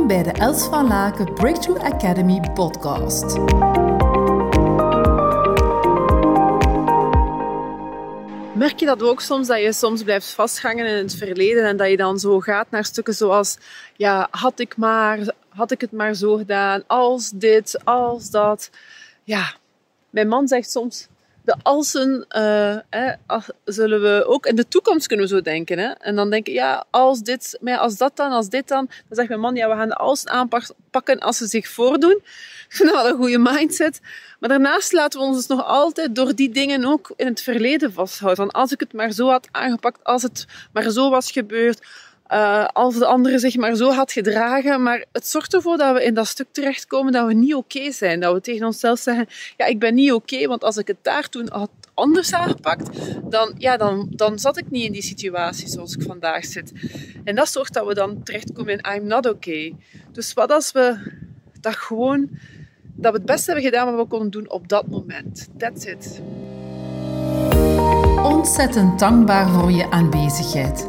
Welkom bij de Els van Laken Breakthrough Academy podcast. Merk je dat ook soms, dat je soms blijft vasthangen in het verleden en dat je dan zo gaat naar stukken zoals, ja, had ik maar, had ik het maar zo gedaan, als dit, als dat. Ja, mijn man zegt soms, de alsen uh, zullen we ook in de toekomst kunnen zo denken. Hè? En dan denken, ja, als dit, maar als dat dan, als dit dan. Dan zegt mijn man, ja, we gaan de alsen aanpakken als ze zich voordoen. Ik dat een goede mindset. Maar daarnaast laten we ons dus nog altijd door die dingen ook in het verleden vasthouden. Van als ik het maar zo had aangepakt, als het maar zo was gebeurd, uh, als de andere zich maar zo had gedragen. Maar het zorgt ervoor dat we in dat stuk terechtkomen dat we niet oké zijn. Dat we tegen onszelf zeggen, ja, ik ben niet oké, want als ik het daar toen had anders aangepakt, dan, ja, dan, dan zat ik niet in die situatie zoals ik vandaag zit. En dat zorgt dat we dan terechtkomen in I'm not okay. Dus wat als we dat gewoon, dat we het beste hebben gedaan wat we konden doen op dat moment. That's it. Ontzettend dankbaar voor je aanwezigheid.